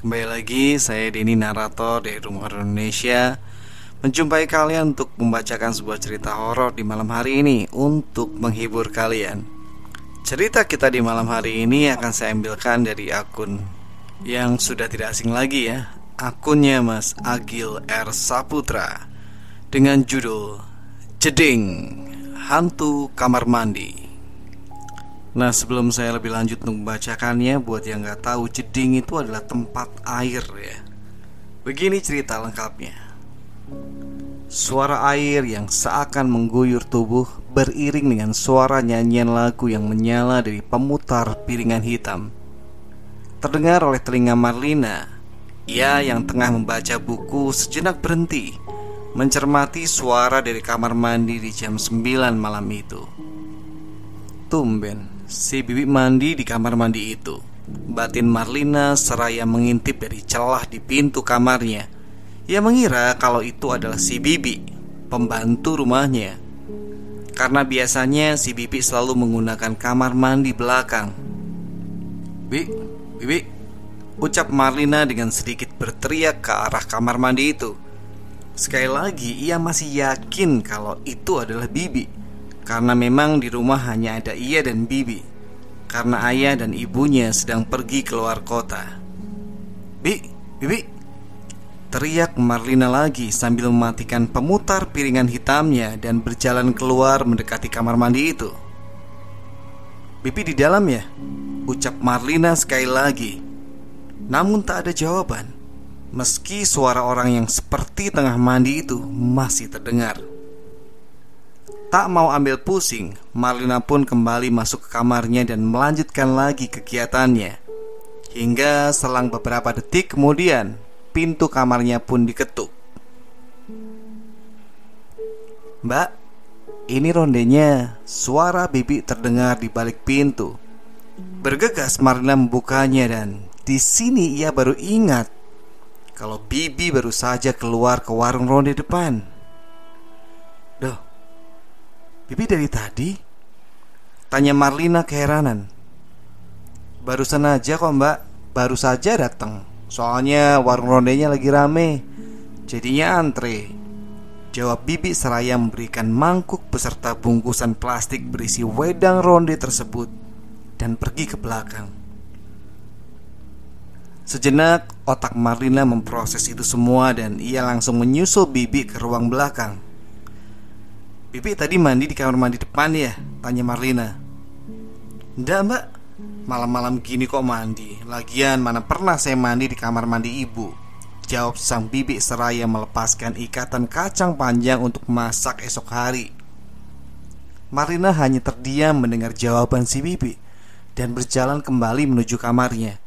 Kembali lagi saya Denny Narator dari Rumah Horor Indonesia. Menjumpai kalian untuk membacakan sebuah cerita horor di malam hari ini Untuk menghibur kalian. Cerita kita di malam hari ini akan saya ambilkan dari akun Yang sudah tidak asing lagi ya. Akunnya Mas Agil R. Saputra Dengan judul Jeding Hantu Kamar Mandi Nah sebelum saya lebih lanjut untuk membacakannya Buat yang nggak tahu jeding itu adalah tempat air ya. Begini cerita lengkapnya. Suara air yang seakan mengguyur tubuh Beriring dengan suara nyanyian lagu yang menyala dari pemutar piringan hitam. Terdengar oleh telinga Marlina Ia yang tengah membaca buku sejenak berhenti Mencermati suara dari kamar mandi di jam 9 malam itu. Tumben Si Bibi mandi di kamar mandi itu. Batin Marlina seraya mengintip dari celah di pintu kamarnya. Ia mengira kalau itu adalah si Bibi Pembantu rumahnya. Karena biasanya si Bibi selalu menggunakan kamar mandi belakang. Bi, Bibi Ucap Marlina dengan sedikit berteriak ke arah kamar mandi itu. Sekali lagi ia masih yakin kalau itu adalah Bibi karena memang di rumah hanya ada ia dan Bibi. Karena ayah dan ibunya sedang pergi keluar kota. Bi, Bibi. Teriak Marlina lagi sambil mematikan pemutar piringan hitamnya Dan berjalan keluar mendekati kamar mandi itu. Bibi di dalam ya? Ucap Marlina sekali lagi. Namun tak ada jawaban. Meski suara orang yang seperti tengah mandi itu masih terdengar Tak mau ambil pusing, Marlina pun kembali masuk ke kamarnya dan melanjutkan lagi kegiatannya. Hingga selang beberapa detik kemudian, pintu kamarnya pun diketuk. Mbak, ini rondenya. Suara bibi terdengar di balik pintu. Bergegas Marlina membukanya dan di sini ia baru ingat kalau bibi baru saja keluar ke warung ronde depan. Bibi dari tadi? Tanya Marlina keheranan. Barusan aja kok mbak. Baru saja datang Soalnya warung rondenya lagi rame. Jadinya antre. Jawab Bibi seraya memberikan mangkuk beserta bungkusan plastik berisi wedang ronde tersebut Dan pergi ke belakang. Sejenak otak Marlina memproses itu semua dan ia langsung menyusul Bibi ke ruang belakang Bibi tadi mandi di kamar mandi depan ya? Tanya Marlina. Enggak mbak. Malam-malam gini kok mandi? Lagian mana pernah saya mandi di kamar mandi ibu? Jawab sang bibi seraya melepaskan ikatan kacang panjang untuk masak esok hari. Marlina hanya terdiam mendengar jawaban si bibi Dan berjalan kembali menuju kamarnya.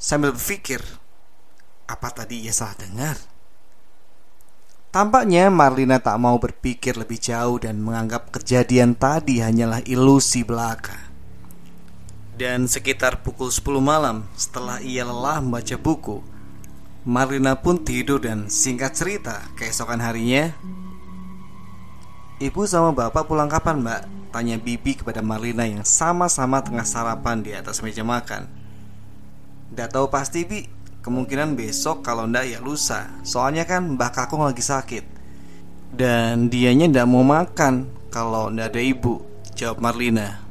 Sambil berpikir Apa tadi ia salah dengar? Tampaknya Marlina tak mau berpikir lebih jauh dan menganggap kejadian tadi hanyalah ilusi belaka. Dan sekitar pukul 10 malam setelah ia lelah membaca buku, Marlina pun tidur dan singkat cerita keesokan harinya Ibu sama bapak pulang kapan mbak? Tanya Bibi kepada Marlina yang sama-sama tengah sarapan di atas meja makan Tidak tahu pasti Bi, Kemungkinan besok kalau ndak ya lusa. Soalnya kan mbah kakung lagi sakit. Dan dianya ndak mau makan Kalau ndak ada ibu Jawab Marlina.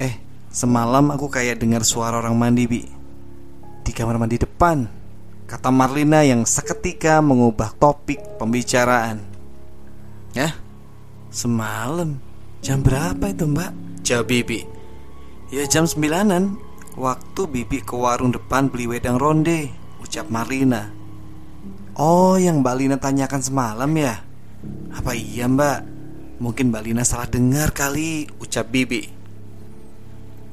Eh semalam aku kayak dengar suara orang mandi Bi. Di kamar mandi depan Kata Marlina yang seketika mengubah topik pembicaraan. Ya, semalam Jam berapa itu mbak? Jawab Bibi. Ya jam sembilanan Waktu Bibi ke warung depan beli wedang ronde Ucap Marlina Oh yang Mbak Lina tanyakan semalam ya Apa iya mbak? Mungkin Mbak Lina salah dengar kali Ucap Bibi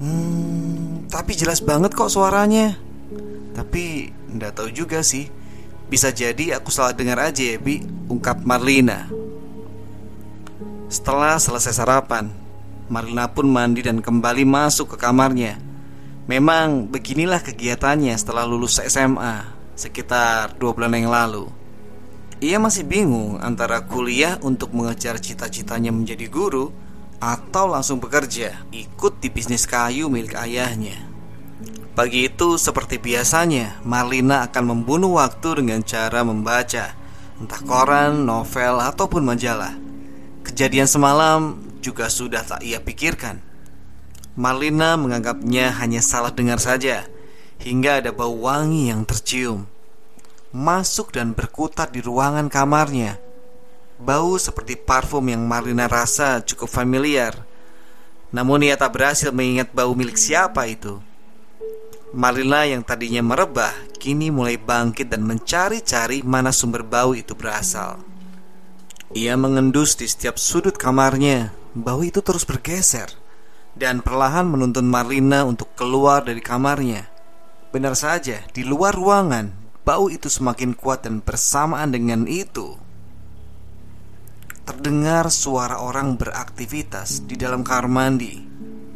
Hmm, tapi jelas banget kok suaranya. Tapi ndak tahu juga sih. Bisa jadi aku salah dengar aja ya, Bi, ungkap Marlina. Setelah selesai sarapan, Marlina pun mandi dan kembali masuk ke kamarnya. Memang beginilah kegiatannya setelah lulus SMA sekitar dua bulan yang lalu. Ia masih bingung antara kuliah untuk mengejar cita-citanya menjadi guru atau langsung bekerja, ikut di bisnis kayu milik ayahnya. Pagi itu seperti biasanya, Marlina akan membunuh waktu dengan cara membaca, entah koran, novel, ataupun majalah. Kejadian semalam juga sudah tak ia pikirkan. Marlina menganggapnya hanya salah dengar saja, hingga ada bau wangi yang tercium. Masuk dan berkutat di ruangan kamarnya. Bau seperti parfum yang Marlina rasa cukup familiar. Namun ia tak berhasil mengingat bau milik siapa itu. Marlina yang tadinya merebah Kini mulai bangkit dan mencari-cari mana sumber bau itu berasal. Ia mengendus di setiap sudut kamarnya. Bau itu terus bergeser Dan perlahan menuntun Marlina untuk keluar dari kamarnya Benar saja, di luar ruangan Bau itu semakin kuat dan bersamaan dengan itu terdengar suara orang beraktivitas di dalam kamar mandi.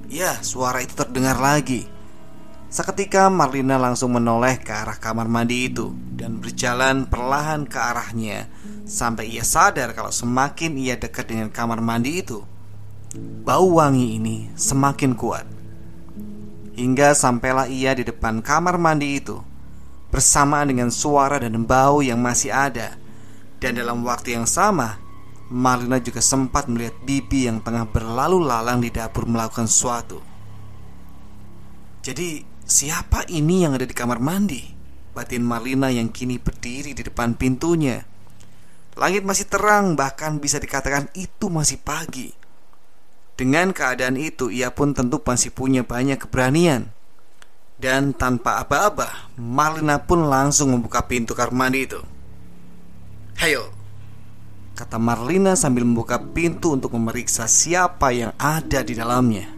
Ya, suara itu terdengar lagi. Seketika Marlina langsung menoleh ke arah kamar mandi itu dan berjalan perlahan ke arahnya sampai ia sadar kalau semakin ia dekat dengan kamar mandi itu, bau wangi ini semakin kuat. Hingga sampailah ia di depan kamar mandi itu bersamaan dengan suara dan bau yang masih ada. Dan dalam waktu yang sama, Marlina juga sempat melihat Bibi yang tengah berlalu lalang di dapur melakukan sesuatu. Jadi, siapa ini yang ada di kamar mandi? Batin Marlina yang kini berdiri di depan pintunya. Langit masih terang, bahkan bisa dikatakan itu masih pagi. Dengan keadaan itu, ia pun tentu masih punya banyak keberanian. Dan tanpa aba-aba, Marlina pun langsung membuka pintu kamar mandi itu. Hayo, Kata Marlina sambil membuka pintu untuk memeriksa siapa yang ada di dalamnya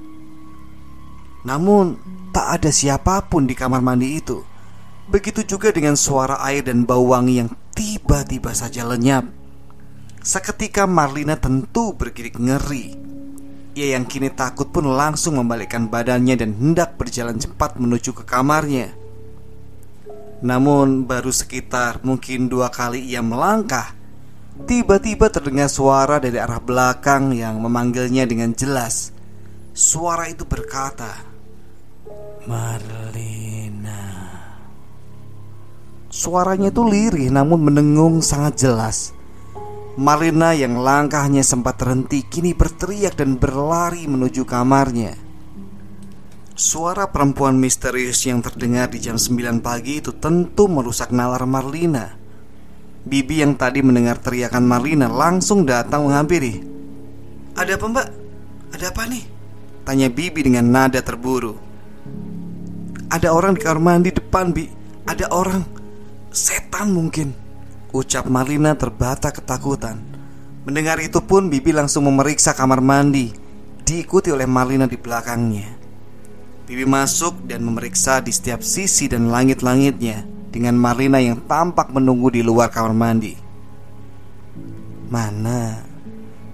Namun tak ada siapa pun di kamar mandi itu Begitu juga dengan suara air dan bau wangi yang tiba-tiba saja lenyap Seketika Marlina tentu bergidik ngeri Ia yang kini takut pun langsung membalikkan badannya dan hendak berjalan cepat menuju ke kamarnya Namun baru sekitar mungkin dua kali ia melangkah Tiba-tiba terdengar suara dari arah belakang yang memanggilnya dengan jelas. Suara itu berkata, "Marlina." Suaranya itu lirih namun mendengung sangat jelas. Marlina yang langkahnya sempat terhenti kini berteriak dan berlari menuju kamarnya. Suara perempuan misterius yang terdengar di jam 9 pagi itu tentu merusak nalar Marlina. Bibi yang tadi mendengar teriakan Marlina langsung datang menghampiri. "Ada apa, Mbak? Ada apa nih?" tanya Bibi dengan nada terburu. "Ada orang di kamar mandi depan, Bi. Ada orang. Setan mungkin." Ucap Marlina terbata ketakutan. Mendengar itu pun Bibi langsung memeriksa kamar mandi, diikuti oleh Marlina di belakangnya. Bibi masuk dan memeriksa di setiap sisi dan langit-langitnya dengan Marlina yang tampak menunggu di luar kamar mandi. Mana?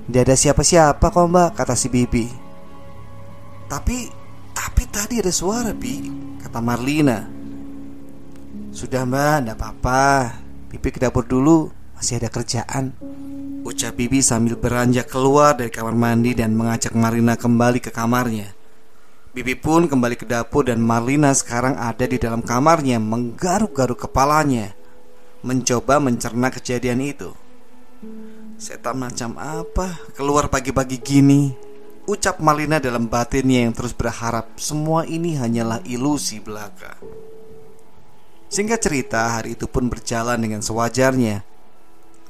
Tidak ada siapa-siapa kok mbak, kata si Bibi. Tapi, tapi tadi ada suara Bi, kata Marlina. Sudah mbak, tidak apa-apa. Bibi ke dapur dulu, masih ada kerjaan. Ucap Bibi sambil beranjak keluar dari kamar mandi dan mengajak Marlina kembali ke kamarnya. Bibi pun kembali ke dapur dan Marlina sekarang ada di dalam kamarnya menggaruk-garuk kepalanya Mencoba mencerna kejadian itu Setan macam apa keluar pagi-pagi gini Ucap Marlina dalam batinnya yang terus berharap semua ini hanyalah ilusi belaka Singkat cerita, hari itu pun berjalan dengan sewajarnya.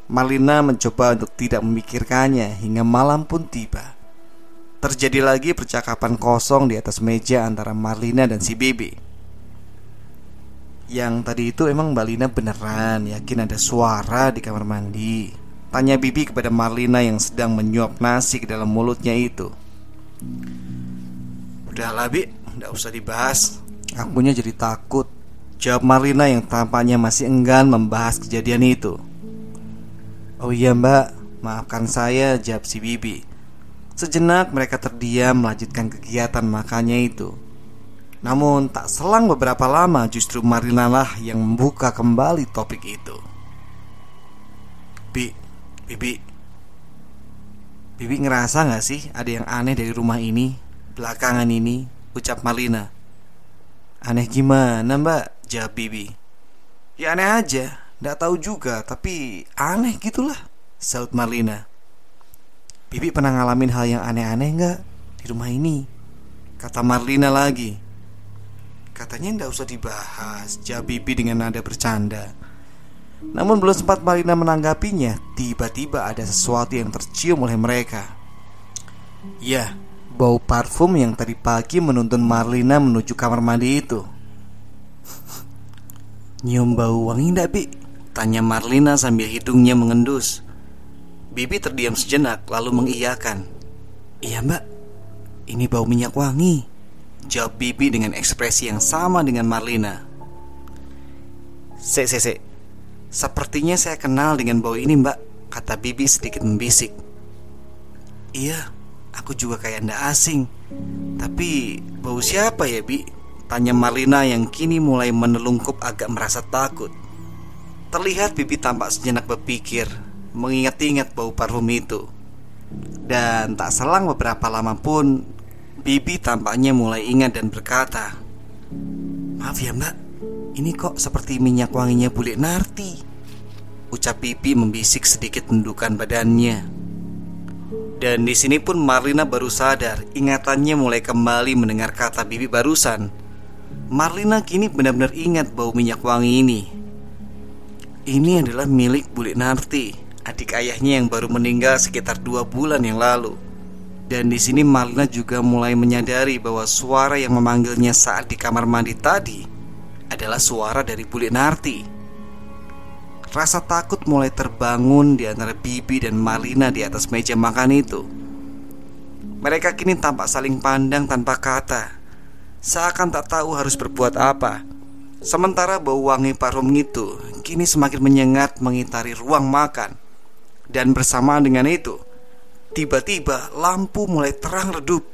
Marlina mencoba untuk tidak memikirkannya hingga malam pun tiba. Terjadi lagi percakapan kosong di atas meja antara Marlina dan si Bibi. Yang tadi itu emang Mbak Lina beneran yakin ada suara di kamar mandi. Tanya Bibi kepada Marlina yang sedang menyuap nasi ke dalam mulutnya itu. Udahlah Bi, nggak usah dibahas. Akunya jadi takut. Jawab Marlina yang tampaknya masih enggan membahas kejadian itu. Oh iya mbak, maafkan saya, jawab si Bibi. Sejenak mereka terdiam melanjutkan kegiatan makannya itu. Namun tak selang beberapa lama justru Marlina lah yang membuka kembali topik itu. Bi, Bibi, Bibi ngerasa gak sih ada yang aneh dari rumah ini Belakangan ini Ucap Marlina Aneh gimana mbak? Jawab Bibi Ya aneh aja. Nggak tahu juga Tapi aneh gitulah Saut Marlina. Bibi pernah ngalamin hal yang aneh-aneh nggak Di rumah ini? Kata Marlina lagi. Katanya nggak usah dibahas Jawab Bibi dengan nada bercanda. Namun belum sempat Marina menanggapinya Tiba-tiba ada sesuatu yang tercium oleh mereka. Ya, bau parfum yang tadi pagi menuntun Marlina menuju kamar mandi itu Nyium bau wangi enggak, Bi? Tanya Marlina sambil hidungnya mengendus. Bibi terdiam sejenak lalu mengiyakan. Iya mbak, ini bau minyak wangi Jawab Bibi dengan ekspresi yang sama dengan Marlina. Se, se, se Sepertinya saya kenal dengan bau ini mbak Kata Bibi sedikit membisik. Iya, aku juga kayak ndak asing. Tapi bau siapa ya Bi? Tanya Marlina yang kini mulai menelungkup agak merasa takut. Terlihat Bibi tampak sejenak berpikir Mengingat-ingat bau parfum itu. Dan tak selang beberapa lama pun Bibi tampaknya mulai ingat dan berkata Maaf ya mbak. Ini kok seperti minyak wanginya bulik narti Ucap Pipi membisik sedikit mendukan badannya. Dan di sini pun Marlina baru sadar Ingatannya mulai kembali mendengar kata Bibi barusan Marlina kini benar-benar ingat bau minyak wangi ini Ini adalah milik bulik narti Adik ayahnya yang baru meninggal sekitar dua bulan yang lalu dan di sini Marlina juga mulai menyadari bahwa suara yang memanggilnya saat di kamar mandi tadi adalah suara dari Bulik Narti. Rasa takut mulai terbangun di antara Bibi dan Marlina di atas meja makan itu. Mereka kini tampak saling pandang tanpa kata, seakan tak tahu harus berbuat apa. Sementara bau wangi parfum itu kini semakin menyengat mengitari ruang makan. Dan bersamaan dengan itu, tiba-tiba lampu mulai terang redup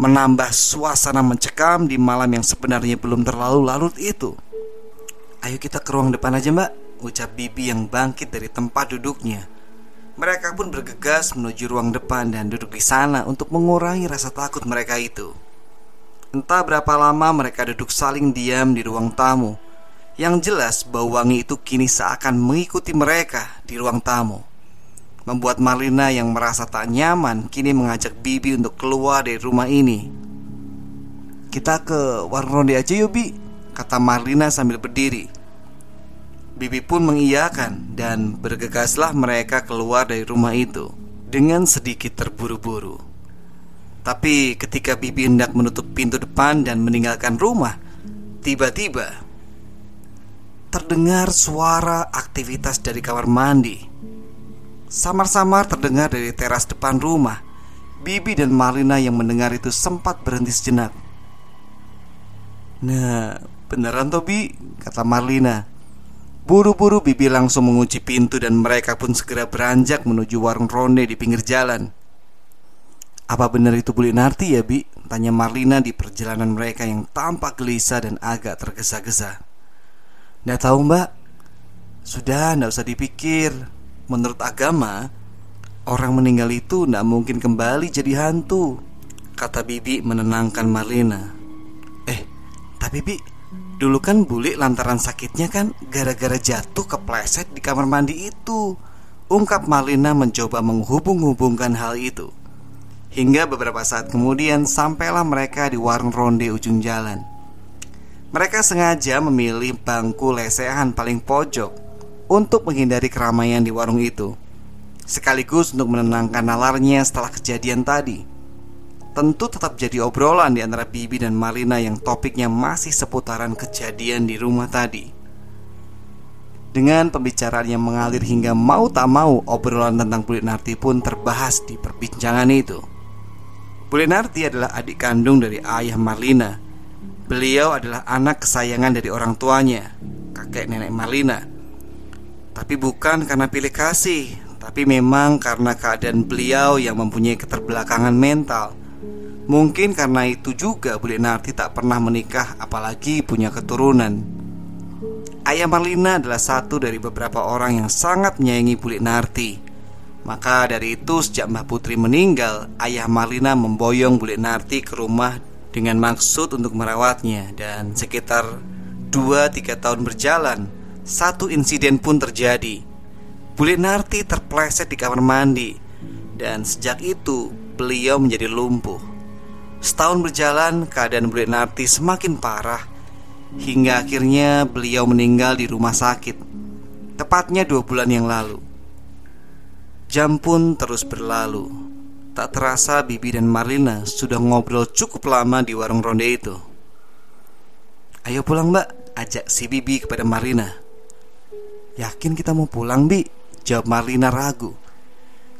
menambah suasana mencekam di malam yang sebenarnya belum terlalu larut itu. Ayo kita ke ruang depan aja mbak Ucap Bibi yang bangkit dari tempat duduknya Mereka pun bergegas menuju ruang depan dan duduk di sana untuk mengurangi rasa takut mereka itu Entah berapa lama mereka duduk saling diam di ruang tamu. Yang jelas bau wangi itu kini seakan mengikuti mereka di ruang tamu. Membuat Marlina yang merasa tak nyaman kini mengajak Bibi untuk keluar dari rumah ini. Kita ke warung ronde aja yuk Bi Kata Marlina sambil berdiri. Bibi pun mengiyakan Dan bergegaslah mereka keluar dari rumah itu Dengan sedikit terburu-buru Tapi ketika Bibi hendak menutup pintu depan dan meninggalkan rumah Tiba-tiba Terdengar suara aktivitas dari kamar mandi. Samar-samar terdengar dari teras depan rumah Bibi dan Marlina yang mendengar itu sempat berhenti sejenak. Nah, beneran Tobi, kata Marlina. Buru-buru Bibi langsung mengunci pintu dan mereka pun segera beranjak menuju warung ronde di pinggir jalan Apa benar itu Buli Narti ya Bi? Tanya Marlina di perjalanan mereka yang tampak gelisah dan agak tergesa-gesa. Nggak tahu mbak. Sudah, nggak usah dipikir. Menurut agama Orang meninggal itu nggak mungkin kembali jadi hantu Kata Bibi menenangkan Marlina. Eh, tapi Bi Dulu kan Buli lantaran sakitnya kan Gara-gara jatuh kepleset di kamar mandi itu. Ungkap Marlina mencoba menghubung-hubungkan hal itu Hingga beberapa saat kemudian Sampailah mereka di warung ronde ujung jalan Mereka sengaja memilih bangku lesehan paling pojok untuk menghindari keramaian di warung itu, sekaligus untuk menenangkan nalarnya setelah kejadian tadi. Tentu tetap jadi obrolan di antara Bibi dan Marina yang topiknya masih seputaran kejadian di rumah tadi. Dengan pembicaraan yang mengalir hingga mau tak mau obrolan tentang Bulik Narti pun terbahas di perbincangan itu. Bulik Narti adalah adik kandung dari ayah Marlina. Beliau adalah anak kesayangan dari orang tuanya, kakek nenek Marlina. Tapi bukan karena pilih kasih, tapi memang karena keadaan beliau yang mempunyai keterbelakangan mental Mungkin karena itu juga Bu Narti tak pernah menikah apalagi punya keturunan Ayah Marlina adalah satu dari beberapa orang yang sangat menyayangi Bu Narti Maka dari itu sejak Mbah Putri meninggal Ayah Marlina memboyong Bu Narti ke rumah dengan maksud untuk merawatnya. Dan sekitar 2-3 tahun berjalan Satu insiden pun terjadi. Bu Narti terpleset di kamar mandi. Dan sejak itu beliau menjadi lumpuh. Setahun berjalan, keadaan Bu Narti semakin parah. Hingga akhirnya beliau meninggal di rumah sakit. Tepatnya dua bulan yang lalu Jam pun terus berlalu. Tak terasa Bibi dan Marlina sudah ngobrol cukup lama di warung ronde itu. Ayo pulang mbak, ajak si Bibi kepada Marlina. Yakin kita mau pulang Bi? Jawab Marlina ragu.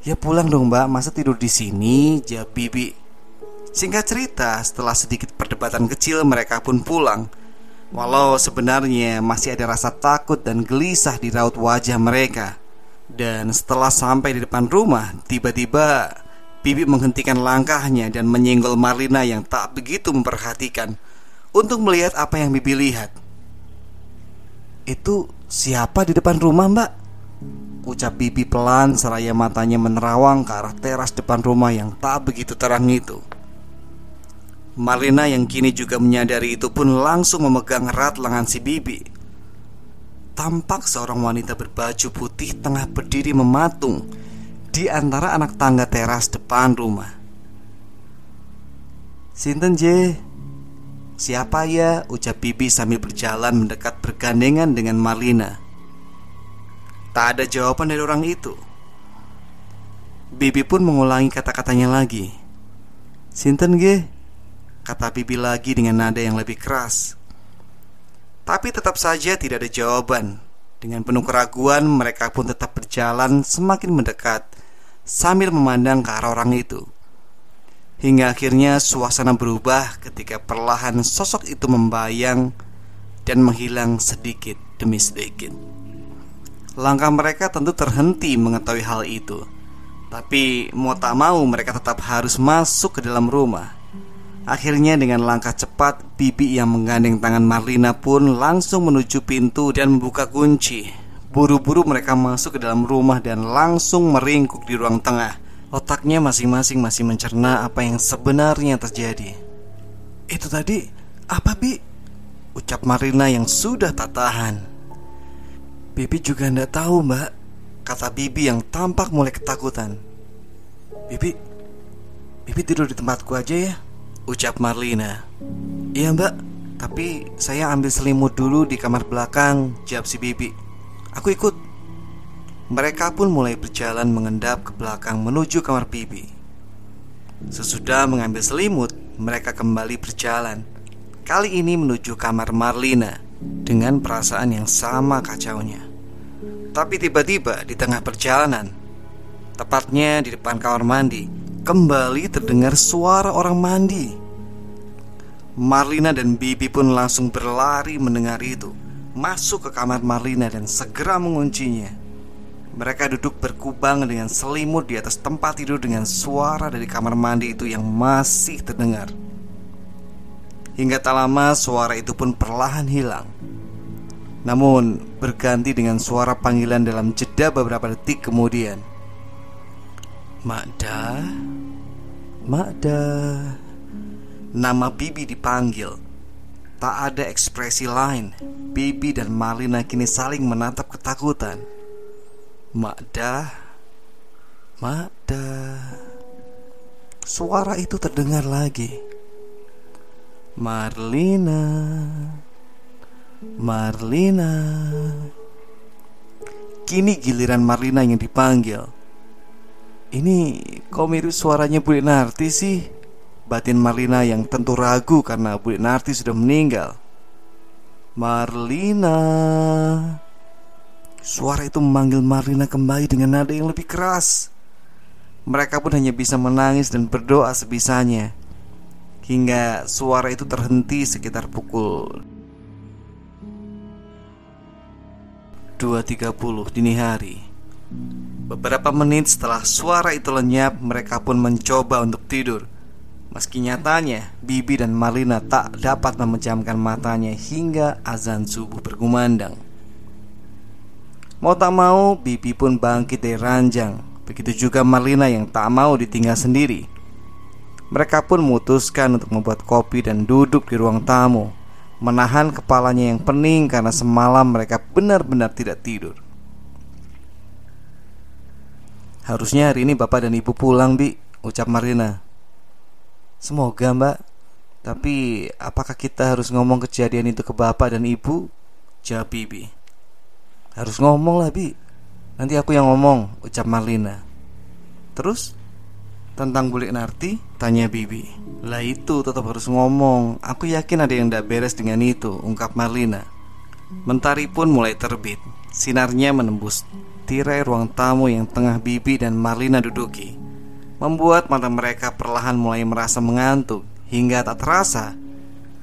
Ya pulang dong mbak, masa tidur di sini? Jawab Bibi. Singkat cerita, setelah sedikit perdebatan kecil mereka pun pulang. Walau sebenarnya masih ada rasa takut dan gelisah di raut wajah mereka Dan setelah sampai di depan rumah, tiba-tiba Bibi menghentikan langkahnya dan menyenggol Marlina yang tak begitu memperhatikan Untuk melihat apa yang Bibi lihat Itu siapa di depan rumah mbak? Ucap Bibi pelan seraya matanya menerawang ke arah teras depan rumah yang tak begitu terang itu Marlina yang kini juga menyadari itu pun langsung memegang erat lengan si Bibi. Tampak seorang wanita berbaju putih tengah berdiri mematung di antara anak tangga teras depan rumah. Sinten J? Siapa ya? Ucap Bibi sambil berjalan mendekat bergandengan dengan Marlina. Tak ada jawaban dari orang itu. Bibi pun mengulangi kata-katanya lagi. Sinten G? Kata Bibi lagi dengan nada yang lebih keras Tapi tetap saja tidak ada jawaban. Dengan penuh keraguan mereka pun tetap berjalan semakin mendekat Sambil memandang ke arah orang itu. Hingga akhirnya suasana berubah ketika perlahan sosok itu membayang Dan menghilang sedikit demi sedikit. Langkah mereka tentu terhenti mengetahui hal itu. Tapi mau tak mau mereka tetap harus masuk ke dalam rumah Akhirnya dengan langkah cepat Bibi yang menggandeng tangan Marlina pun langsung menuju pintu dan membuka kunci. Buru-buru mereka masuk ke dalam rumah dan langsung meringkuk di ruang tengah. Otaknya masing-masing masih mencerna apa yang sebenarnya terjadi. Itu tadi apa Bi? Ucap Marlina yang sudah tak tahan. Bibi juga tidak tahu mbak Kata Bibi yang tampak mulai ketakutan. Bibi Bibi tidur di tempatku aja ya Ucap Marlina. Iya mbak. Tapi saya ambil selimut dulu di kamar belakang Jawab si Bibi. Aku ikut. Mereka pun mulai berjalan mengendap ke belakang menuju kamar Bibi. Sesudah mengambil selimut Mereka kembali berjalan. Kali ini menuju kamar Marlina Dengan perasaan yang sama kacaunya. Tapi tiba-tiba di tengah perjalanan Tepatnya di depan kamar mandi Kembali terdengar suara orang mandi. Marlina dan Bibi pun langsung berlari mendengar itu. Masuk ke kamar Marlina dan segera menguncinya. Mereka duduk berkubang dengan selimut di atas tempat tidur Dengan suara dari kamar mandi itu yang masih terdengar. Hingga tak lama suara itu pun perlahan hilang. Namun berganti dengan suara panggilan dalam jeda beberapa detik kemudian Makda. Makda. Nama Bibi dipanggil. Tak ada ekspresi lain. Bibi dan Marlina kini saling menatap ketakutan. Makda. Makda. Suara itu terdengar lagi. Marlina. Marlina. Kini giliran Marlina yang dipanggil Ini kok mirip suaranya Bu Narti sih? Batin Marlina yang tentu ragu karena Bu Narti sudah meninggal. Marlina. Suara itu memanggil Marlina kembali dengan nada yang lebih keras. Mereka pun hanya bisa menangis dan berdoa sebisanya. Hingga suara itu terhenti sekitar pukul 2.30 dini hari Beberapa menit setelah suara itu lenyap Mereka pun mencoba untuk tidur. Meski nyatanya Bibi dan Marlina tak dapat memejamkan matanya Hingga azan subuh berkumandang Mau tak mau Bibi pun bangkit dari ranjang. Begitu juga Marlina yang tak mau ditinggal sendiri. Mereka pun memutuskan untuk membuat kopi dan duduk di ruang tamu menahan kepalanya yang pening karena semalam mereka benar-benar tidak tidur. Harusnya hari ini bapak dan ibu pulang, Bi, ucap Marina. Semoga, Mbak. Tapi apakah kita harus ngomong kejadian itu ke bapak dan ibu? Jawab Bibi. Harus ngomong lah, Bi. Nanti aku yang ngomong, ucap Marlina. Terus tentang bulik Narti? Tanya Bibi Lah itu tetap harus ngomong Aku yakin ada yang tidak beres dengan itu Ungkap Marlina Mentari pun mulai terbit Sinarnya menembus tirai ruang tamu yang tengah Bibi dan Marlina duduki Membuat mata mereka perlahan mulai merasa mengantuk Hingga tak terasa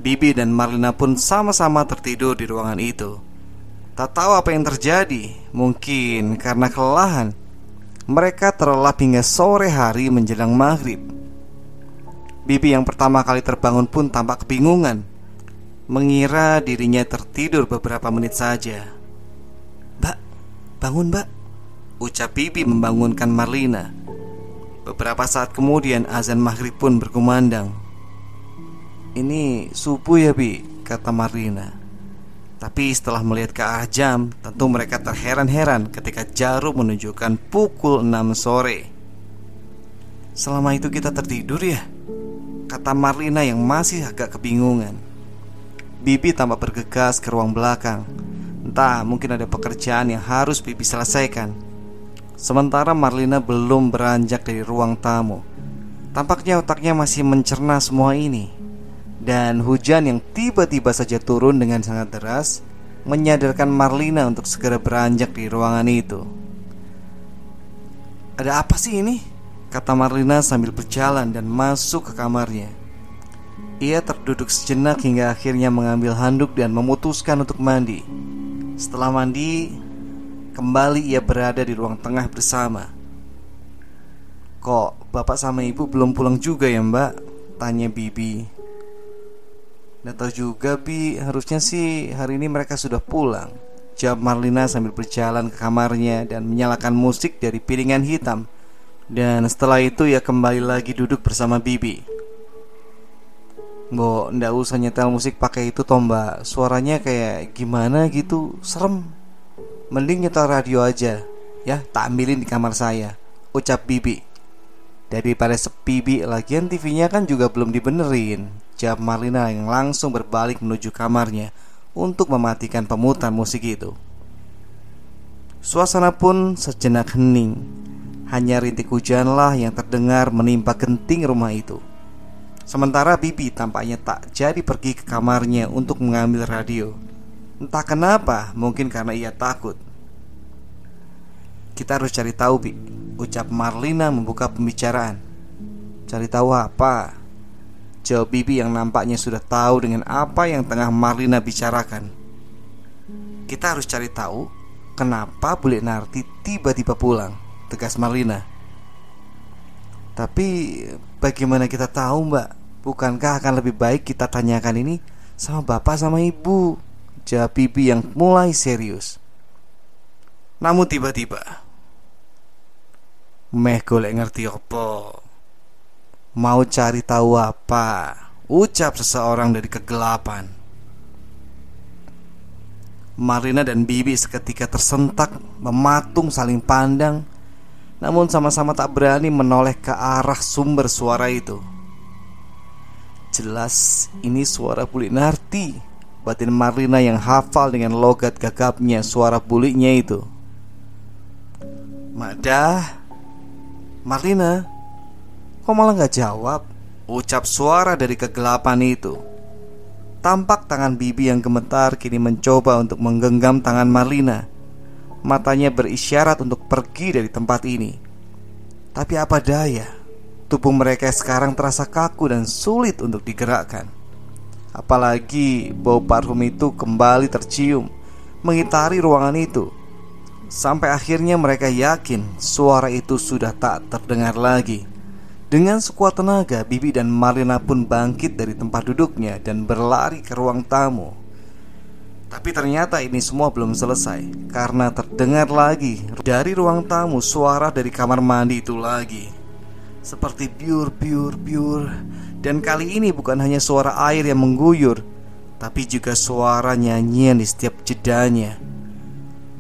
Bibi dan Marlina pun sama-sama tertidur di ruangan itu. Tak tahu apa yang terjadi Mungkin karena kelelahan. Mereka terlelap hingga sore hari menjelang maghrib. Bibi yang pertama kali terbangun pun tampak kebingungan Mengira dirinya tertidur beberapa menit saja. Mbak, bangun mbak Ucap Bibi membangunkan Marlina Beberapa saat kemudian azan maghrib pun berkumandang Ini subuh ya Bi, kata Marlina tapi setelah melihat ke arah jam, tentu mereka terheran-heran ketika jarum menunjukkan pukul 6 sore. Selama itu kita tertidur ya? Kata Marlina yang masih agak kebingungan. Bibi tampak bergegas ke ruang belakang. Entah mungkin ada pekerjaan yang harus Bibi selesaikan. Sementara Marlina belum beranjak dari ruang tamu. Tampaknya otaknya masih mencerna semua ini. Dan hujan yang tiba-tiba saja turun dengan sangat deras Menyadarkan Marlina untuk segera beranjak di ruangan itu Ada apa sih ini? Kata Marlina sambil berjalan dan masuk ke kamarnya Ia terduduk sejenak hingga akhirnya mengambil handuk dan memutuskan untuk mandi Setelah mandi Kembali ia berada di ruang tengah bersama. Kok bapak sama ibu belum pulang juga ya mbak? Tanya Bibi. Nggak juga Bi. Harusnya sih hari ini mereka sudah pulang. Jawab Marlina sambil berjalan ke kamarnya Dan menyalakan musik dari piringan hitam. Dan setelah itu ia kembali lagi duduk bersama Bibi Mbok, ndak usah nyetel musik pakai itu toh mbak. Suaranya kayak gimana gitu Serem. Mending nyetel radio aja Ya, tak ambilin di kamar saya. Ucap Bibi. Daripada sepi Bi Lagian TV-nya kan juga belum dibenerin. Jawab Marlina yang langsung berbalik menuju kamarnya Untuk mematikan pemutar musik itu. Suasana pun sejenak hening. Hanya rintik hujanlah yang terdengar menimpa genting rumah itu Sementara Bibi tampaknya tak jadi pergi ke kamarnya untuk mengambil radio. Entah kenapa, mungkin karena ia takut. Kita harus cari tahu, Bi. Ucap Marlina membuka pembicaraan. Cari tahu apa? Jawab Bibi yang nampaknya sudah tahu dengan apa yang tengah Marlina bicarakan. Kita harus cari tahu Kenapa Bule Narti tiba-tiba pulang Tegas Marlina. Tapi bagaimana kita tahu mbak? Bukankah akan lebih baik kita tanyakan ini Sama bapak sama ibu? Jawab Bibi yang mulai serius. Namun tiba-tiba Meh golek ngerti apa? Mau cari tahu apa? Ucap seseorang dari kegelapan. Marina dan Bibi seketika tersentak Mematung saling pandang Namun sama-sama tak berani menoleh ke arah sumber suara itu Jelas ini suara Bulik Narti batin Marlina yang hafal dengan logat gagapnya suara buliknya itu. Madah, Marlina, kok malah gak jawab? Ucap suara dari kegelapan itu. Tampak tangan Bibi yang gemetar kini mencoba untuk menggenggam tangan Marlina. Matanya berisyarat untuk pergi dari tempat ini. Tapi apa daya, tubuh mereka sekarang terasa kaku dan sulit untuk digerakkan. Apalagi bau parfum itu kembali tercium mengitari ruangan itu. Sampai akhirnya mereka yakin suara itu sudah tak terdengar lagi. Dengan sekuat tenaga, Bibi dan Marlina pun bangkit dari tempat duduknya dan berlari ke ruang tamu. Tapi ternyata ini semua belum selesai karena terdengar lagi dari ruang tamu suara dari kamar mandi itu lagi. Seperti biur, biur, biur. Dan kali ini bukan hanya suara air yang mengguyur, tapi juga suara nyanyian di setiap jedanya.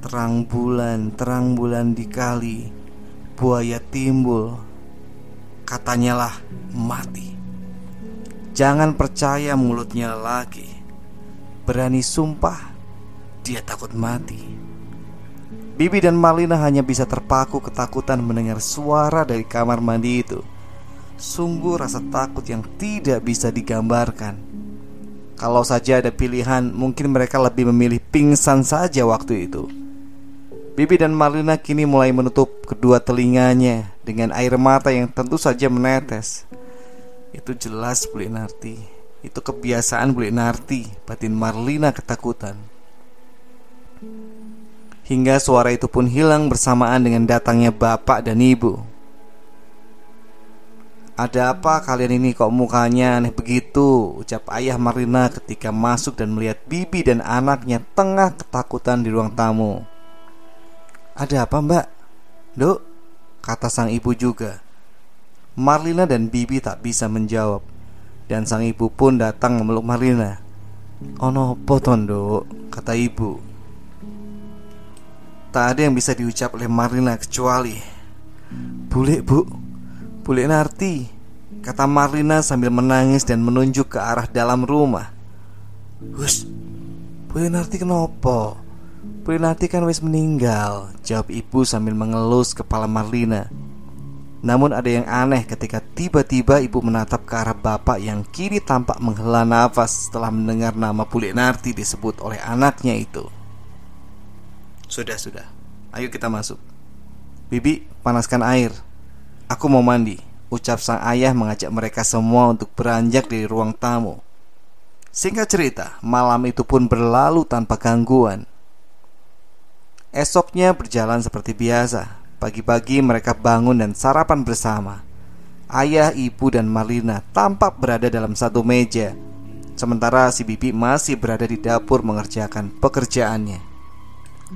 Terang bulan, terang bulan di kali, buaya timbul, katanya lah mati. Jangan percaya mulutnya lagi. Berani sumpah, dia takut mati. Bibi dan Marlina hanya bisa terpaku ketakutan mendengar suara dari kamar mandi itu. Sungguh rasa takut yang tidak bisa digambarkan. Kalau saja ada pilihan, mungkin mereka lebih memilih pingsan saja waktu itu. Bibi dan Marlina kini mulai menutup kedua telinganya dengan air mata yang tentu saja menetes. Itu jelas Bu Narti. Itu kebiasaan Bu Narti. Batin Marlina ketakutan. Hingga suara itu pun hilang bersamaan dengan datangnya bapak dan ibu. Ada apa kalian ini kok mukanya aneh begitu? Ucap ayah Marlina ketika masuk dan melihat bibi dan anaknya tengah ketakutan di ruang tamu. Ada apa mbak? Dok, kata sang ibu juga Marlina dan Bibi tak bisa menjawab Dan sang ibu pun datang memeluk Marlina. Ono poton dok, kata ibu. Tak ada yang bisa diucap oleh Marlina kecuali Bule bu, bule narti Kata Marlina sambil menangis dan menunjuk ke arah dalam rumah. Hus, bule narti kenapa? Prinati kan wis meninggal Jawab ibu sambil mengelus kepala Marlina Namun ada yang aneh ketika tiba-tiba ibu menatap ke arah bapak yang kini tampak menghela nafas setelah mendengar nama Bulik Narti disebut oleh anaknya itu. Sudah, sudah. Ayo kita masuk. Bibi, panaskan air. Aku mau mandi Ucap sang ayah mengajak mereka semua untuk beranjak dari ruang tamu. Singkat cerita, malam itu pun berlalu tanpa gangguan. Esoknya berjalan seperti biasa. Pagi-pagi mereka bangun dan sarapan bersama. Ayah, ibu, dan Marlina tampak berada dalam satu meja, sementara si Bibi masih berada di dapur mengerjakan pekerjaannya.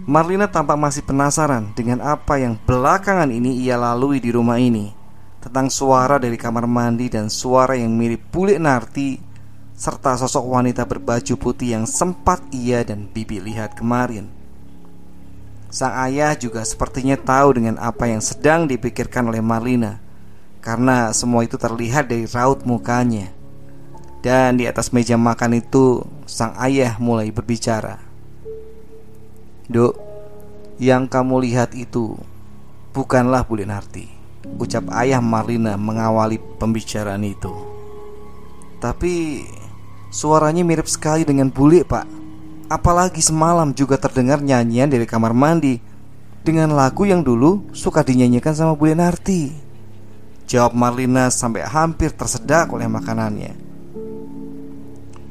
Marlina tampak masih penasaran dengan apa yang belakangan ini ia lalui di rumah ini tentang suara dari kamar mandi dan suara yang mirip bulik narti serta sosok wanita berbaju putih yang sempat ia dan Bibi lihat kemarin. Sang ayah juga sepertinya tahu dengan apa yang sedang dipikirkan oleh Marlina Karena semua itu terlihat dari raut mukanya. Dan di atas meja makan itu Sang ayah mulai berbicara. Dok, yang kamu lihat itu Bukanlah Bu Narti Ucap ayah Marlina mengawali pembicaraan itu. Tapi Suaranya mirip sekali dengan bule pak Apalagi semalam juga terdengar nyanyian dari kamar mandi. Dengan lagu yang dulu suka dinyanyikan sama Bu Narti. Jawab Marlina sampai hampir tersedak oleh makanannya.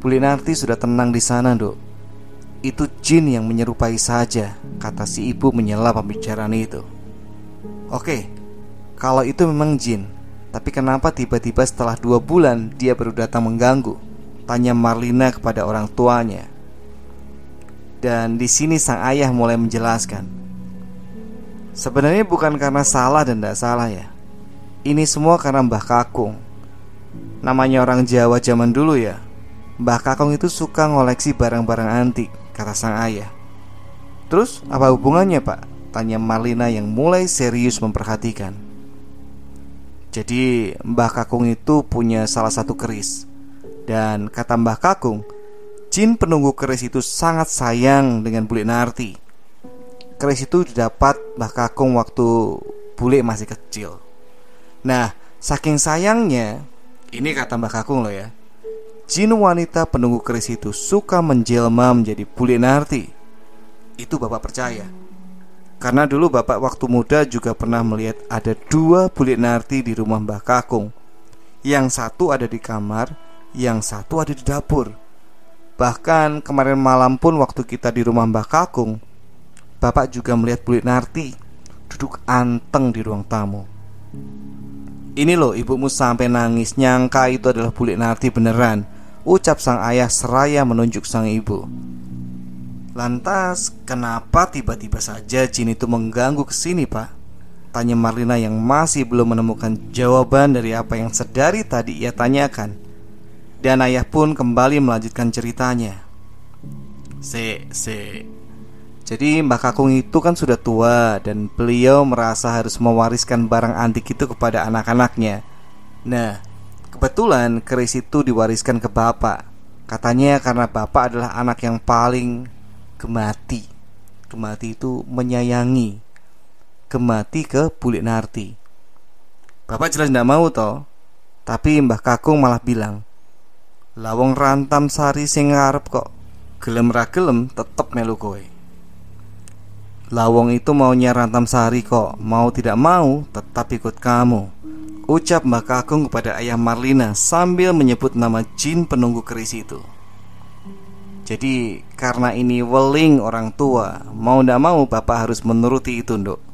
Bu Narti sudah tenang di sana dok Itu jin yang menyerupai saja Kata si ibu menyela pembicaraan itu. Oke Kalau itu memang jin Tapi kenapa tiba-tiba setelah dua bulan Dia baru datang mengganggu? Tanya Marlina kepada orang tuanya dan di sini sang ayah mulai menjelaskan Sebenarnya bukan karena salah dan tidak salah ya. Ini semua karena Mbah Kakung. Namanya orang Jawa zaman dulu ya. Mbah Kakung itu suka ngoleksi barang-barang antik Kata sang ayah. Terus apa hubungannya pak? Tanya Marlina yang mulai serius memperhatikan. Jadi Mbah Kakung itu punya salah satu keris. Dan kata Mbah Kakung Jin penunggu keris itu sangat sayang dengan Bule Narti. Keris itu didapat Mbah Kakung waktu Bule masih kecil. Nah, saking sayangnya, ini kata Mbah Kakung loh ya. Jin wanita penunggu keris itu suka menjelma menjadi Bule Narti. Itu Bapak percaya. Karena dulu Bapak waktu muda juga pernah melihat ada dua Bule Narti di rumah Mbah Kakung. Yang satu ada di kamar, yang satu ada di dapur. Bahkan kemarin malam pun waktu kita di rumah Mbah Kakung Bapak juga melihat Bulik Narti Duduk anteng di ruang tamu. Ini loh ibumu sampai nangis Nyangka itu adalah Bulik Narti beneran Ucap sang ayah seraya menunjuk sang ibu. Lantas kenapa tiba-tiba saja jin itu mengganggu ke sini pak? Tanya Marlina yang masih belum menemukan jawaban dari apa yang sedari tadi ia tanyakan dan ayah pun kembali melanjutkan ceritanya. Se, se Jadi Mbak Kakung itu kan sudah tua Dan beliau merasa harus mewariskan barang antik itu kepada anak-anaknya. Nah, kebetulan keris itu diwariskan ke bapak. Katanya karena bapak adalah anak yang paling gemati. Gemati itu menyayangi. Gemati ke Bulik Narti. Bapak jelas tidak mau toh. Tapi Mbah Kakung malah bilang Lawong rantam sari sing ngarep kok gelem ra gelem tetep melu kowe. Lawong itu maunya rantam sari kok, mau tidak mau tetap ikut kamu. Ucap Mbak Kakung kepada ayah Marlina sambil menyebut nama jin penunggu keris itu. Jadi karena ini weling orang tua, mau tidak mau bapak harus menuruti itu, Nduk.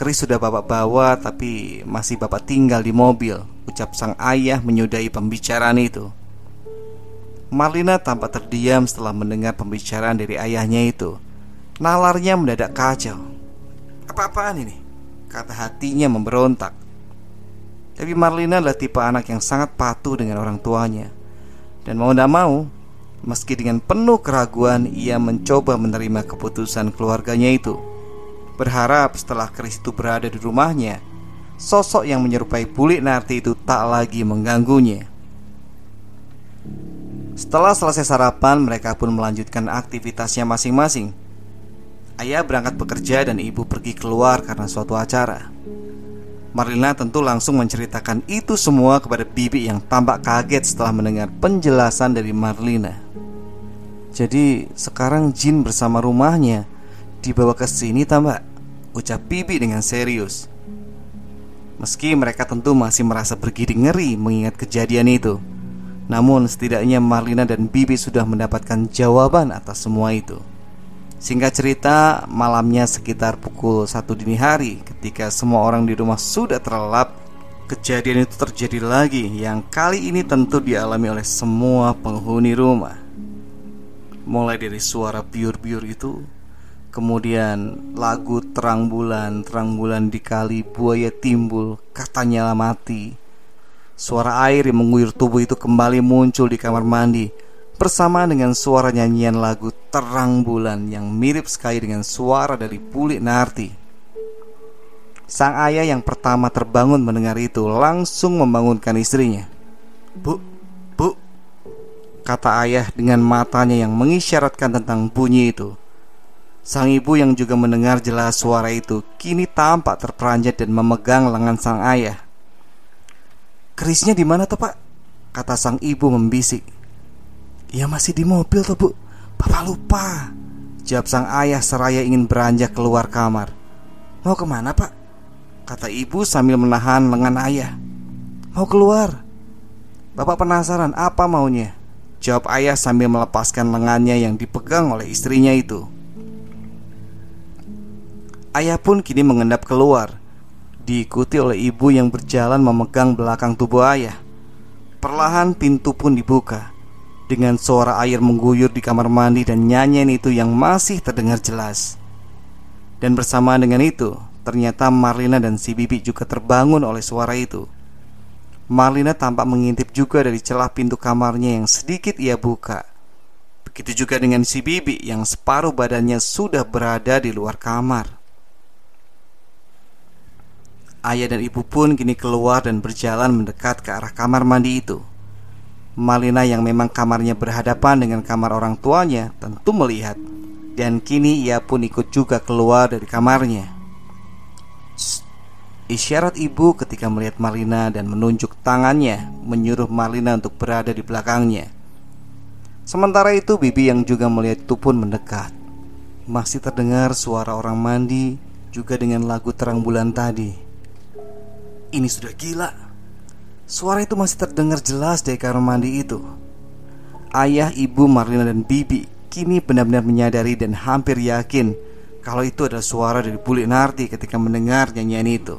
Keris sudah bapak bawa tapi masih bapak tinggal di mobil, ucap sang ayah menyudahi pembicaraan itu. Marlina tampak terdiam setelah mendengar pembicaraan dari ayahnya itu. Nalarnya mendadak kacau. Apa-apaan ini? Kata hatinya memberontak. Tapi Marlina adalah tipe anak yang sangat patuh dengan orang tuanya. Dan mau tidak mau, meski dengan penuh keraguan, ia mencoba menerima keputusan keluarganya itu. Berharap setelah Chris itu berada di rumahnya, sosok yang menyerupai Bulik Narti itu tak lagi mengganggunya. Setelah selesai sarapan, mereka pun melanjutkan aktivitasnya masing-masing. Ayah berangkat bekerja dan ibu pergi keluar karena suatu acara. Marlina tentu langsung menceritakan itu semua kepada Bibi yang tampak kaget setelah mendengar penjelasan dari Marlina. Jadi sekarang Jin bersama rumahnya dibawa ke sini tambah ucap Bibi dengan serius. Meski mereka tentu masih merasa bergidik ngeri mengingat kejadian itu. Namun setidaknya Marlina dan Bibi sudah mendapatkan jawaban atas semua itu. Singkat cerita, malamnya sekitar pukul satu dini hari Ketika semua orang di rumah sudah terlelap Kejadian itu terjadi lagi Yang kali ini tentu dialami oleh semua penghuni rumah. Mulai dari suara biur-biur itu Kemudian lagu terang bulan Terang bulan di kali buaya timbul Katanya mati Suara air yang mengguyur tubuh itu kembali muncul di kamar mandi Bersama dengan suara nyanyian lagu Terang Bulan Yang mirip sekali dengan suara dari Pulik Narti. Sang ayah yang pertama terbangun mendengar itu Langsung membangunkan istrinya. Bu, bu Kata ayah dengan matanya yang mengisyaratkan tentang bunyi itu. Sang ibu yang juga mendengar jelas suara itu Kini tampak terperanjat dan memegang lengan sang ayah Kerisnya di mana tuh pak? Kata sang ibu membisik. Ya masih di mobil tuh bu. Bapak lupa. Jawab sang ayah seraya ingin beranjak keluar kamar. Mau ke mana pak? Kata ibu sambil menahan lengan ayah. Mau keluar. Bapak penasaran apa maunya? Jawab ayah sambil melepaskan lengannya yang dipegang oleh istrinya itu. Ayah pun kini mengendap keluar diikuti oleh ibu yang berjalan memegang belakang tubuh ayah. Perlahan pintu pun dibuka dengan suara air mengguyur di kamar mandi dan nyanyian itu yang masih terdengar jelas. Dan bersamaan dengan itu, ternyata Marlina dan si Bibi juga terbangun oleh suara itu. Marlina tampak mengintip juga dari celah pintu kamarnya yang sedikit ia buka. Begitu juga dengan si Bibi yang separuh badannya sudah berada di luar kamar. Ayah dan ibu pun kini keluar dan berjalan mendekat ke arah kamar mandi itu. Malina yang memang kamarnya berhadapan dengan kamar orang tuanya tentu melihat. Dan kini ia pun ikut juga keluar dari kamarnya. Isyarat ibu ketika melihat Marlina dan menunjuk tangannya Menyuruh Marlina untuk berada di belakangnya. Sementara itu Bibi yang juga melihat itu pun mendekat. Masih terdengar suara orang mandi Juga dengan lagu terang bulan tadi Ini sudah gila Suara itu masih terdengar jelas dari kamar mandi itu. Ayah, ibu, Marlina, dan Bibi kini benar-benar menyadari dan hampir yakin kalau itu adalah suara dari Bulik Narti ketika mendengar nyanyian itu.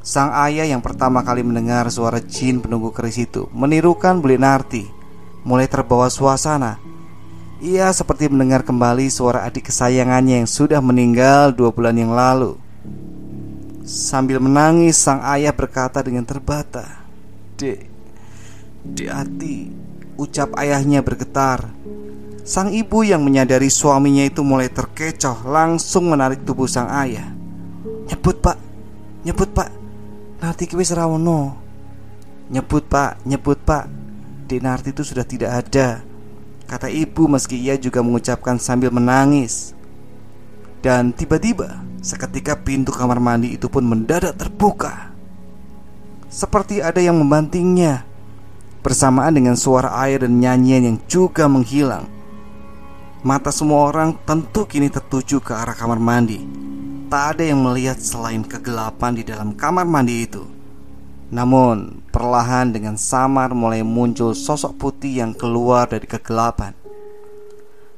Sang ayah yang pertama kali mendengar suara jin penunggu keris itu menirukan Bulik Narti, mulai terbawa suasana. Ia seperti mendengar kembali suara adik kesayangannya yang sudah meninggal dua bulan yang lalu. Sambil menangis sang ayah berkata dengan terbata Dek Dek hati Ucap ayahnya bergetar. Sang ibu yang menyadari suaminya itu mulai terkecoh Langsung menarik tubuh sang ayah. Nyebut pak. Nyebut pak. Narti kue serawono Nyebut pak. Nyebut pak. Dek Narti itu sudah tidak ada Kata ibu meski ia juga mengucapkan sambil menangis. Dan tiba-tiba Seketika pintu kamar mandi itu pun mendadak terbuka. Seperti ada yang membantingnya Bersamaan dengan suara air dan nyanyian yang juga menghilang. Mata semua orang tentu kini tertuju ke arah kamar mandi. Tak ada yang melihat selain kegelapan di dalam kamar mandi itu. Namun perlahan dengan samar mulai muncul sosok putih yang keluar dari kegelapan.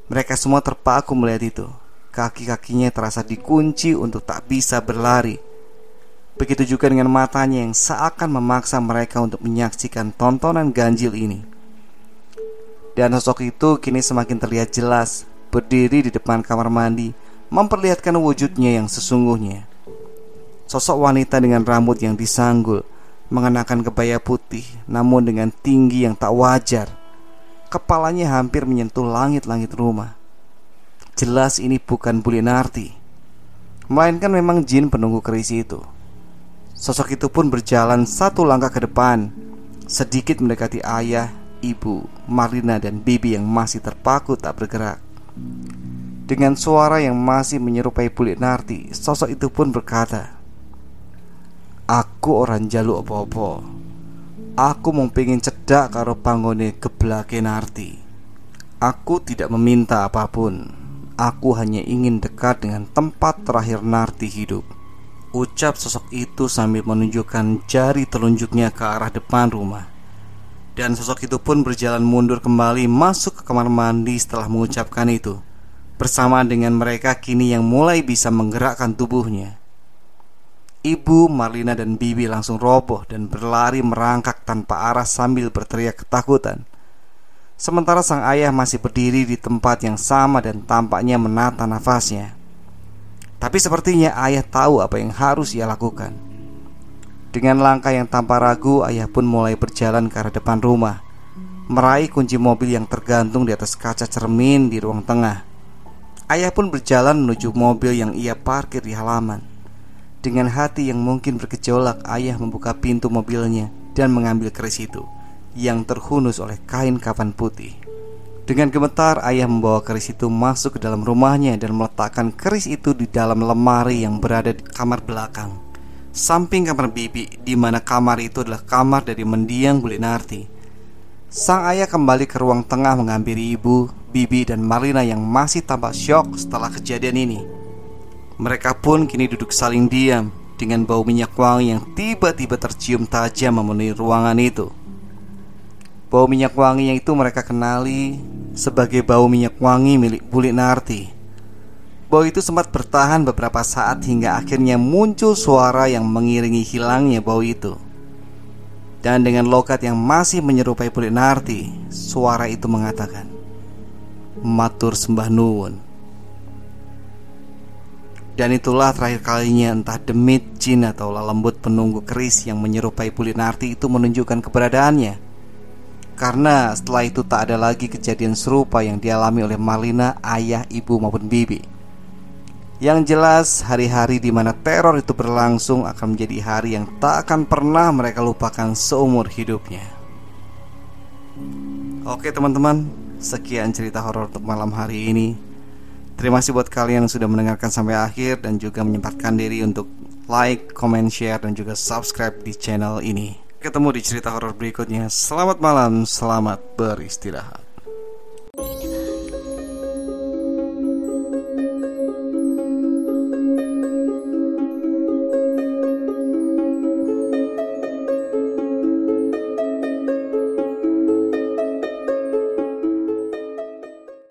Mereka semua terpaku melihat itu Kaki-kakinya terasa dikunci untuk tak bisa berlari. Begitu juga dengan matanya yang seakan memaksa mereka untuk menyaksikan tontonan ganjil ini. Dan sosok itu kini semakin terlihat jelas berdiri di depan kamar mandi, memperlihatkan wujudnya yang sesungguhnya. Sosok wanita dengan rambut yang disanggul, mengenakan kebaya putih, namun dengan tinggi yang tak wajar. Kepalanya hampir menyentuh langit-langit rumah. Jelas ini bukan Bulinarti. Melainkan memang jin penunggu keris itu. Sosok itu pun berjalan satu langkah ke depan. Sedikit mendekati ayah, ibu, Marina dan Bibi yang masih terpaku tak bergerak. Dengan suara yang masih menyerupai Bulinarti Sosok itu pun berkata Aku orang jaluk opo-opo Aku mau pengen cedak karo pangone geblake narti. Aku tidak meminta apa pun Aku hanya ingin dekat dengan tempat terakhir Narti hidup. Ucap sosok itu sambil menunjukkan jari telunjuknya ke arah depan rumah. Dan sosok itu pun berjalan mundur kembali masuk ke kamar mandi setelah mengucapkan itu Bersama dengan mereka kini yang mulai bisa menggerakkan tubuhnya. Ibu, Marlina dan Bibi langsung roboh dan berlari merangkak tanpa arah sambil berteriak ketakutan Sementara sang ayah masih berdiri di tempat yang sama dan tampaknya menata nafasnya. Tapi sepertinya ayah tahu apa yang harus ia lakukan. Dengan langkah yang tanpa ragu, ayah pun mulai berjalan ke arah depan rumah, meraih kunci mobil yang tergantung di atas kaca cermin di ruang tengah. Ayah pun berjalan menuju mobil yang ia parkir di halaman. Dengan hati yang mungkin bergejolak, ayah membuka pintu mobilnya dan mengambil keris itu yang terhunus oleh kain kafan putih. Dengan gemetar, ayah membawa keris itu masuk ke dalam rumahnya dan meletakkan keris itu di dalam lemari yang berada di kamar belakang, samping kamar bibi, di mana kamar itu adalah kamar dari mendiang Bulinarti. Sang ayah kembali ke ruang tengah menghampiri ibu, bibi, dan Marlina yang masih tampak syok setelah kejadian ini. Mereka pun kini duduk saling diam dengan bau minyak wangi yang tiba-tiba tercium tajam memenuhi ruangan itu. Bau minyak wangi yang itu mereka kenali sebagai bau minyak wangi milik Bulik Narti. Bau itu sempat bertahan beberapa saat hingga akhirnya muncul suara yang mengiringi hilangnya bau itu. Dan dengan lokat yang masih menyerupai Bulik Narti, suara itu mengatakan, "Matur sembah nuwun." Dan itulah terakhir kalinya entah demit, jin atau lembut penunggu keris yang menyerupai Narti itu menunjukkan keberadaannya karena setelah itu tak ada lagi kejadian serupa yang dialami oleh Marlina, ayah, ibu maupun bibi. Yang jelas, hari-hari di mana teror itu berlangsung akan menjadi hari yang tak akan pernah mereka lupakan seumur hidupnya. Oke teman-teman, sekian cerita horor untuk malam hari ini. Terima kasih buat kalian yang sudah mendengarkan sampai akhir dan juga menyempatkan diri untuk like, comment, share, dan juga subscribe di channel ini. Ketemu di cerita horor berikutnya. Selamat malam, selamat beristirahat.